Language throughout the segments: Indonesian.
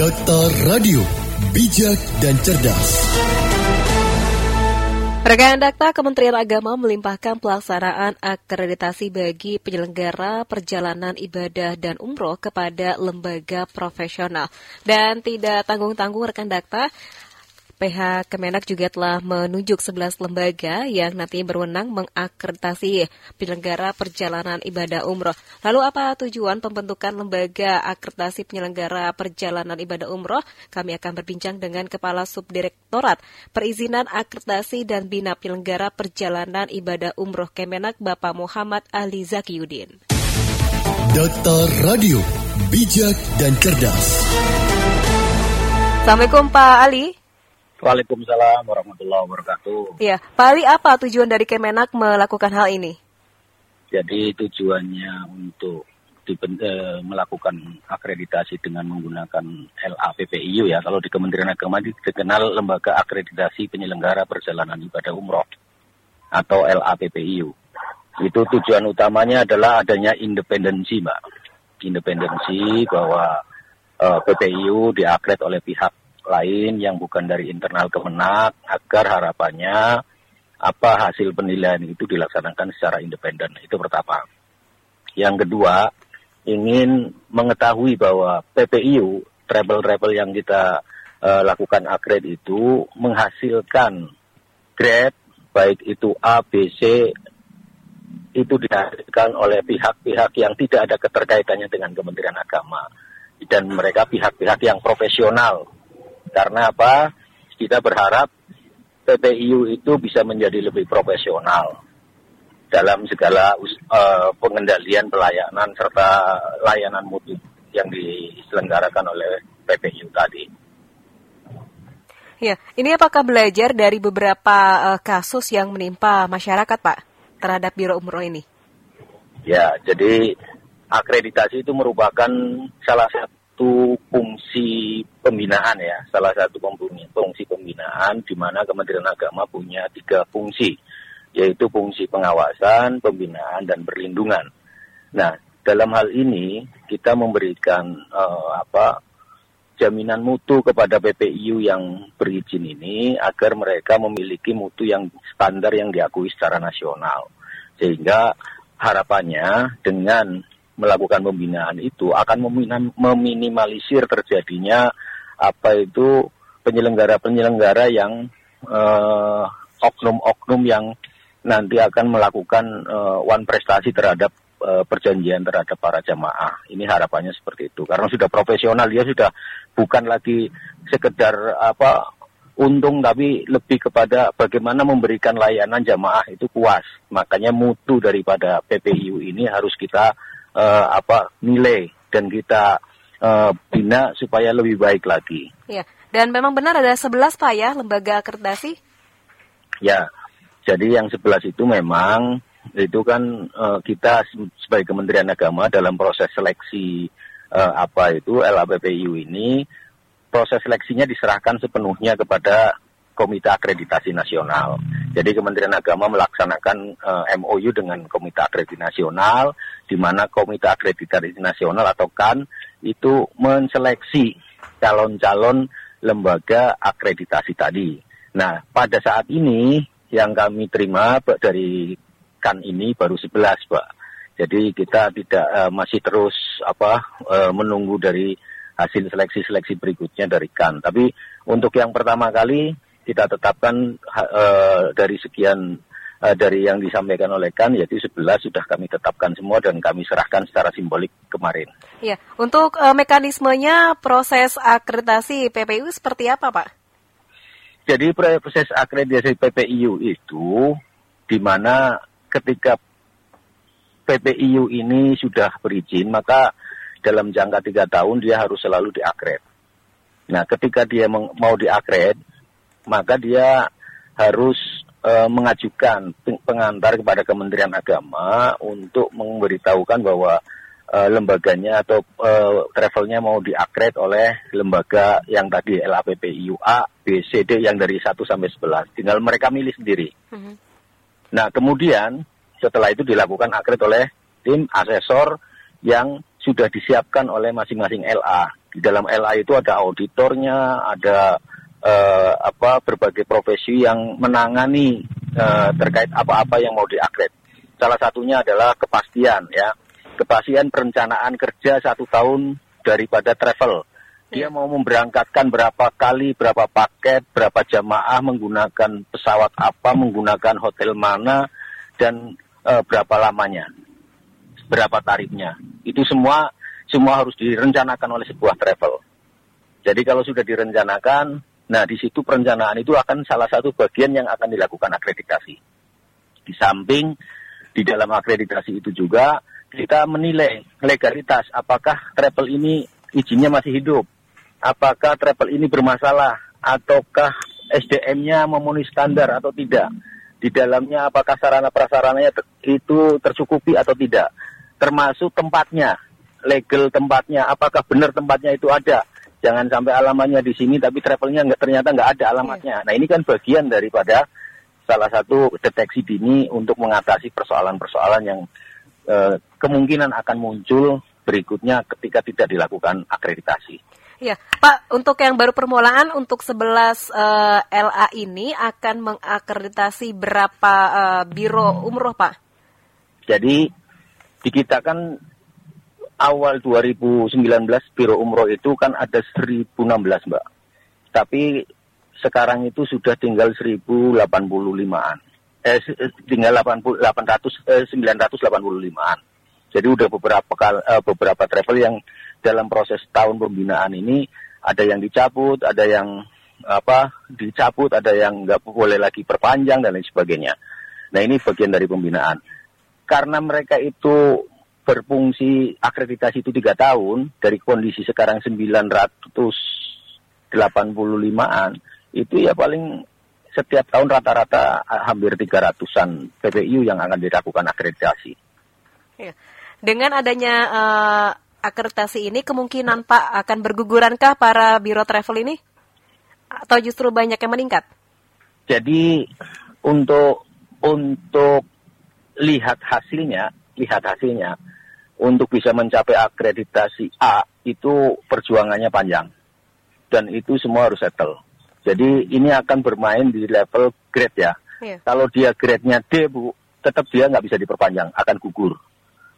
Data Radio, bijak dan cerdas. Rekan Dakta Kementerian Agama melimpahkan pelaksanaan akreditasi bagi penyelenggara perjalanan ibadah dan umroh kepada lembaga profesional. Dan tidak tanggung-tanggung rekan Dakta, PH Kemenak juga telah menunjuk 11 lembaga yang nanti berwenang mengakreditasi penyelenggara perjalanan ibadah umroh. Lalu apa tujuan pembentukan lembaga akreditasi penyelenggara perjalanan ibadah umroh? Kami akan berbincang dengan Kepala Subdirektorat Perizinan Akreditasi dan Bina Penyelenggara Perjalanan Ibadah Umroh Kemenak Bapak Muhammad Ali Zakiyudin. Data Radio, bijak dan cerdas. Assalamualaikum Pak Ali. Waalaikumsalam warahmatullahi wabarakatuh. Ya, Pak Ali, apa tujuan dari Kemenak melakukan hal ini? Jadi tujuannya untuk eh, melakukan akreditasi dengan menggunakan LAPPIU ya. Kalau di Kementerian Agama dikenal Lembaga Akreditasi Penyelenggara Perjalanan Ibadah Umroh atau LAPPIU. Itu tujuan utamanya adalah adanya independensi, Mbak. Independensi bahwa eh, PPIU diakred oleh pihak lain yang bukan dari internal Kemenak agar harapannya apa hasil penilaian itu dilaksanakan secara independen. Itu pertama. Yang kedua, ingin mengetahui bahwa PPIU, travel-travel yang kita uh, lakukan akred itu menghasilkan grade, baik itu A, B, C, itu dihasilkan oleh pihak-pihak yang tidak ada keterkaitannya dengan Kementerian Agama. Dan mereka pihak-pihak yang profesional karena apa? Kita berharap PPIU itu bisa menjadi lebih profesional dalam segala uh, pengendalian pelayanan serta layanan mutu yang diselenggarakan oleh PPIU tadi. Ya, ini apakah belajar dari beberapa uh, kasus yang menimpa masyarakat, Pak, terhadap Biro Umroh ini? Ya, jadi akreditasi itu merupakan salah satu satu fungsi pembinaan ya, salah satu fungsi pembinaan di mana Kementerian Agama punya tiga fungsi, yaitu fungsi pengawasan, pembinaan, dan perlindungan. Nah, dalam hal ini kita memberikan uh, apa jaminan mutu kepada PPIU yang berizin ini agar mereka memiliki mutu yang standar yang diakui secara nasional. Sehingga harapannya dengan melakukan pembinaan itu akan meminimalisir terjadinya apa itu penyelenggara-penyelenggara yang eh, oknum-oknum yang nanti akan melakukan uh, one prestasi terhadap uh, perjanjian terhadap para jamaah. Ini harapannya seperti itu. Karena sudah profesional dia sudah bukan lagi sekedar apa untung tapi lebih kepada bagaimana memberikan layanan jamaah itu puas. Makanya mutu daripada PPIU ini harus kita uh, apa nilai dan kita uh, bina supaya lebih baik lagi. Ya, dan memang benar ada 11 Pak ya lembaga akreditasi? Ya, jadi yang 11 itu memang itu kan uh, kita sebagai Kementerian Agama dalam proses seleksi uh, apa itu LAPPIU ini proses seleksinya diserahkan sepenuhnya kepada Komite Akreditasi Nasional. Jadi Kementerian Agama melaksanakan uh, eh, MOU dengan Komite Akreditasi Nasional, di mana Komite Akreditasi Nasional atau KAN itu menseleksi calon-calon lembaga akreditasi tadi. Nah, pada saat ini yang kami terima dari KAN ini baru 11, Pak. Jadi kita tidak uh, masih terus apa uh, menunggu dari hasil seleksi-seleksi berikutnya dari KAN. Tapi untuk yang pertama kali kita tetapkan uh, dari sekian uh, dari yang disampaikan oleh KAN yaitu 11 sudah kami tetapkan semua dan kami serahkan secara simbolik kemarin. Ya, untuk uh, mekanismenya proses akreditasi PPU seperti apa, Pak? Jadi proses akreditasi PPIU itu di mana ketika PPIU ini sudah berizin maka dalam jangka tiga tahun dia harus selalu diakred. Nah, ketika dia mau diakred, maka dia harus e, mengajukan pengantar kepada Kementerian Agama untuk memberitahukan bahwa e, lembaganya atau e, travelnya mau diakred oleh lembaga yang tadi LAPPIU A, B, C, D yang dari 1 sampai 11. Tinggal mereka milih sendiri. Mm -hmm. Nah, kemudian setelah itu dilakukan akred oleh tim asesor yang sudah disiapkan oleh masing-masing LA. Di dalam LA itu ada auditornya, ada uh, apa berbagai profesi yang menangani uh, terkait apa-apa yang mau diakredit. Salah satunya adalah kepastian ya, kepastian perencanaan kerja satu tahun daripada travel. Dia ya. mau memberangkatkan berapa kali, berapa paket, berapa jamaah menggunakan pesawat apa, menggunakan hotel mana, dan e, berapa lamanya, berapa tarifnya. Itu semua semua harus direncanakan oleh sebuah travel. Jadi kalau sudah direncanakan, nah di situ perencanaan itu akan salah satu bagian yang akan dilakukan akreditasi. Di samping di dalam akreditasi itu juga kita menilai legalitas apakah travel ini izinnya masih hidup apakah travel ini bermasalah ataukah SDM-nya memenuhi standar atau tidak. Di dalamnya apakah sarana prasarananya itu tercukupi atau tidak. Termasuk tempatnya, legal tempatnya, apakah benar tempatnya itu ada. Jangan sampai alamannya di sini tapi travelnya nggak ternyata nggak ada alamatnya. Iya. Nah ini kan bagian daripada salah satu deteksi dini untuk mengatasi persoalan-persoalan yang eh, kemungkinan akan muncul berikutnya ketika tidak dilakukan akreditasi. Ya, Pak, untuk yang baru permulaan untuk 11 uh, LA ini akan mengakreditasi berapa uh, biro umroh, Pak? Jadi di kita kan awal 2019 biro umroh itu kan ada 1016, Mbak. Tapi sekarang itu sudah tinggal 1085-an. Eh, tinggal 80, 800, eh, 985-an. Jadi udah beberapa kali, uh, beberapa travel yang dalam proses tahun pembinaan ini ada yang dicabut, ada yang apa dicabut, ada yang nggak boleh lagi perpanjang dan lain sebagainya. Nah ini bagian dari pembinaan. Karena mereka itu berfungsi akreditasi itu tiga tahun dari kondisi sekarang 985-an itu ya paling setiap tahun rata-rata hampir 300-an PPU yang akan dilakukan akreditasi. Ya. Dengan adanya uh, akreditasi ini kemungkinan Pak akan bergugurankah para biro travel ini? Atau justru banyak yang meningkat? Jadi untuk untuk lihat hasilnya, lihat hasilnya untuk bisa mencapai akreditasi A itu perjuangannya panjang dan itu semua harus settle. Jadi ini akan bermain di level grade ya. Yeah. Kalau dia grade-nya D bu, tetap dia nggak bisa diperpanjang, akan gugur.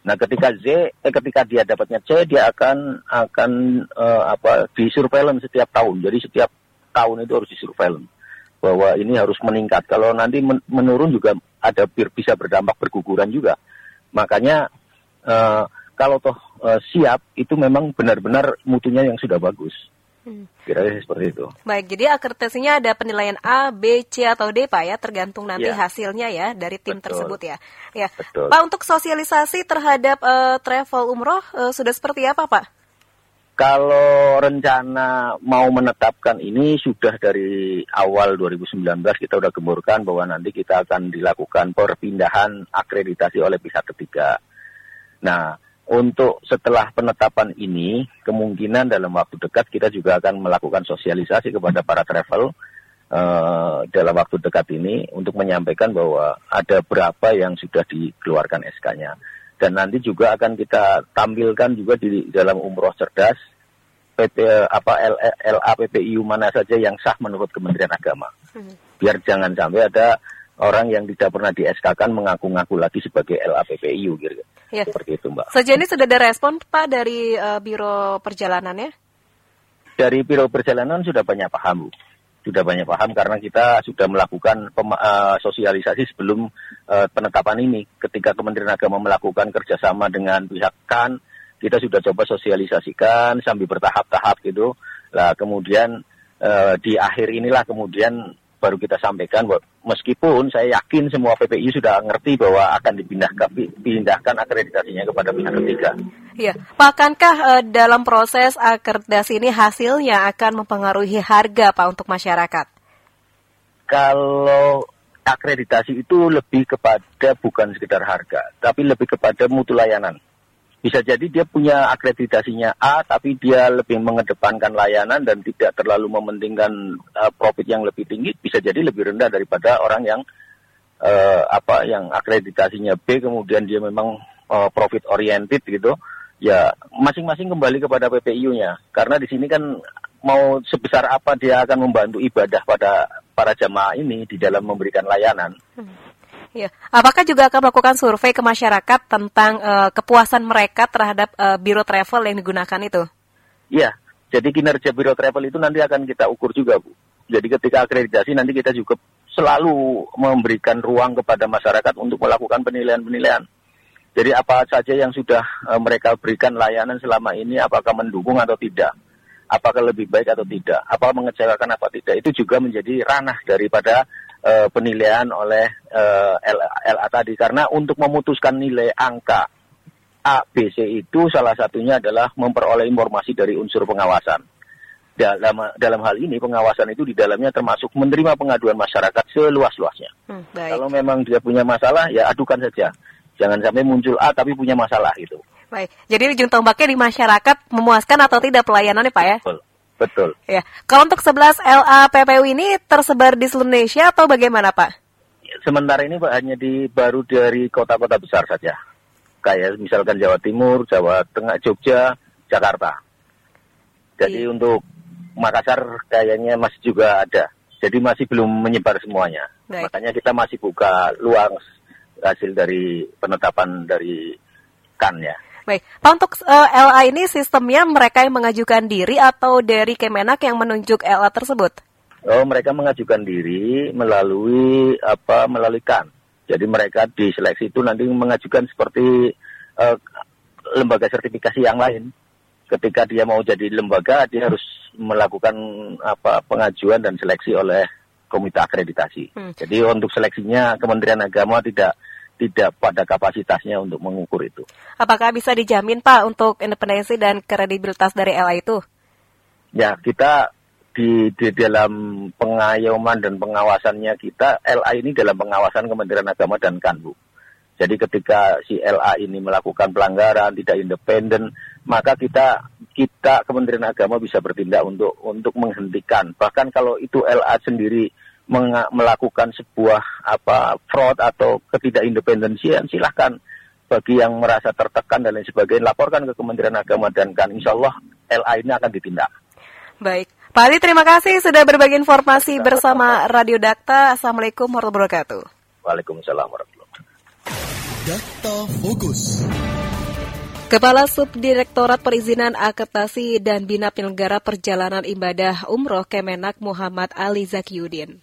Nah, ketika Z, eh, ketika dia dapatnya C, dia akan akan uh, apa di surveillance setiap tahun. Jadi setiap tahun itu harus di surveillance bahwa ini harus meningkat. Kalau nanti men menurun juga ada bisa berdampak berguguran juga. Makanya uh, kalau toh uh, siap itu memang benar-benar mutunya yang sudah bagus. Hmm. Kira-kira seperti itu. Baik, jadi akreditasinya ada penilaian A, B, C atau D Pak ya, tergantung nanti ya. hasilnya ya dari tim Betul. tersebut ya. Ya. Betul. Pak untuk sosialisasi terhadap uh, travel umroh uh, sudah seperti apa Pak? Kalau rencana mau menetapkan ini sudah dari awal 2019 kita sudah gemburkan bahwa nanti kita akan dilakukan perpindahan akreditasi oleh pihak ketiga. Nah, untuk setelah penetapan ini, kemungkinan dalam waktu dekat kita juga akan melakukan sosialisasi kepada para travel uh, dalam waktu dekat ini untuk menyampaikan bahwa ada berapa yang sudah dikeluarkan SK-nya. Dan nanti juga akan kita tampilkan juga di dalam umroh cerdas PT apa LAPPIU mana saja yang sah menurut Kementerian Agama. Hmm. Biar jangan sampai ada orang yang tidak pernah di SK-kan mengaku-ngaku lagi sebagai LAPPIU gitu. Ya. Seperti itu, Mbak. Sejauh ini sudah ada respon Pak dari uh, Biro Perjalanannya? Dari Biro Perjalanan sudah banyak paham, Bu. Sudah banyak paham karena kita sudah melakukan uh, sosialisasi sebelum uh, penetapan ini. Ketika Kementerian Agama melakukan kerjasama dengan pihak KAN, kita sudah coba sosialisasikan sambil bertahap-tahap gitu. Lah kemudian uh, di akhir inilah kemudian baru kita sampaikan bahwa meskipun saya yakin semua PPI sudah ngerti bahwa akan dipindahkan pindahkan akreditasinya kepada pihak ketiga. Iya, Pak, akankah uh, dalam proses akreditasi ini hasilnya akan mempengaruhi harga Pak untuk masyarakat? Kalau akreditasi itu lebih kepada bukan sekedar harga, tapi lebih kepada mutu layanan bisa jadi dia punya akreditasinya A tapi dia lebih mengedepankan layanan dan tidak terlalu mementingkan uh, profit yang lebih tinggi bisa jadi lebih rendah daripada orang yang uh, apa yang akreditasinya B kemudian dia memang uh, profit oriented gitu ya masing-masing kembali kepada PPIU-nya. Karena di sini kan mau sebesar apa dia akan membantu ibadah pada para jamaah ini di dalam memberikan layanan. Hmm. Ya, apakah juga akan melakukan survei ke masyarakat tentang uh, kepuasan mereka terhadap uh, biro travel yang digunakan itu? Iya, jadi kinerja biro travel itu nanti akan kita ukur juga, Bu. Jadi ketika akreditasi nanti kita juga selalu memberikan ruang kepada masyarakat untuk melakukan penilaian-penilaian. Jadi apa saja yang sudah uh, mereka berikan layanan selama ini, apakah mendukung atau tidak, apakah lebih baik atau tidak, apa mengecewakan apa tidak, itu juga menjadi ranah daripada uh, penilaian oleh uh, LA tadi. Karena untuk memutuskan nilai angka A, B, C itu salah satunya adalah memperoleh informasi dari unsur pengawasan dalam dalam hal ini pengawasan itu di dalamnya termasuk menerima pengaduan masyarakat seluas-luasnya. Hmm, Kalau memang dia punya masalah ya adukan saja. Jangan sampai muncul A tapi punya masalah itu. Baik. Jadi ujung tombaknya di masyarakat memuaskan atau tidak pelayanannya Pak ya? Betul. Betul. Ya. Kalau untuk 11 LA PPU ini tersebar di seluruh Indonesia atau bagaimana Pak? Sementara ini Pak hanya di baru dari kota-kota besar saja. Kayak misalkan Jawa Timur, Jawa Tengah, Jogja, Jakarta. Jadi iya. untuk Makassar kayaknya masih juga ada. Jadi masih belum menyebar semuanya. Baik. Makanya kita masih buka luang hasil dari penetapan dari KAN ya. Baik, Pak untuk uh, eh, LA ini sistemnya mereka yang mengajukan diri atau dari Kemenak yang menunjuk LA tersebut? Oh, mereka mengajukan diri melalui apa? Melalui KAN. Jadi mereka diseleksi itu nanti mengajukan seperti uh, lembaga sertifikasi yang lain ketika dia mau jadi lembaga dia harus melakukan apa pengajuan dan seleksi oleh komite akreditasi. Hmm. Jadi untuk seleksinya Kementerian Agama tidak tidak pada kapasitasnya untuk mengukur itu. Apakah bisa dijamin Pak untuk independensi dan kredibilitas dari LA itu? Ya, kita di, di dalam pengayoman dan pengawasannya kita, LA ini dalam pengawasan Kementerian Agama dan Kanbu. Jadi ketika si LA ini melakukan pelanggaran tidak independen, maka kita kita Kementerian Agama bisa bertindak untuk untuk menghentikan. Bahkan kalau itu LA sendiri melakukan sebuah apa fraud atau ketidakindependensian, silahkan bagi yang merasa tertekan dan lain sebagainya laporkan ke Kementerian Agama dan kan insya Allah LA ini akan ditindak. Baik. Pak Ali, terima kasih sudah berbagi informasi bersama Radio Dakta. Assalamualaikum warahmatullahi wabarakatuh. Waalaikumsalam warahmatullahi Data Fokus. Kepala Subdirektorat Perizinan Akreditasi dan Bina Penyelenggara Perjalanan Ibadah Umroh Kemenak Muhammad Ali Zakiuddin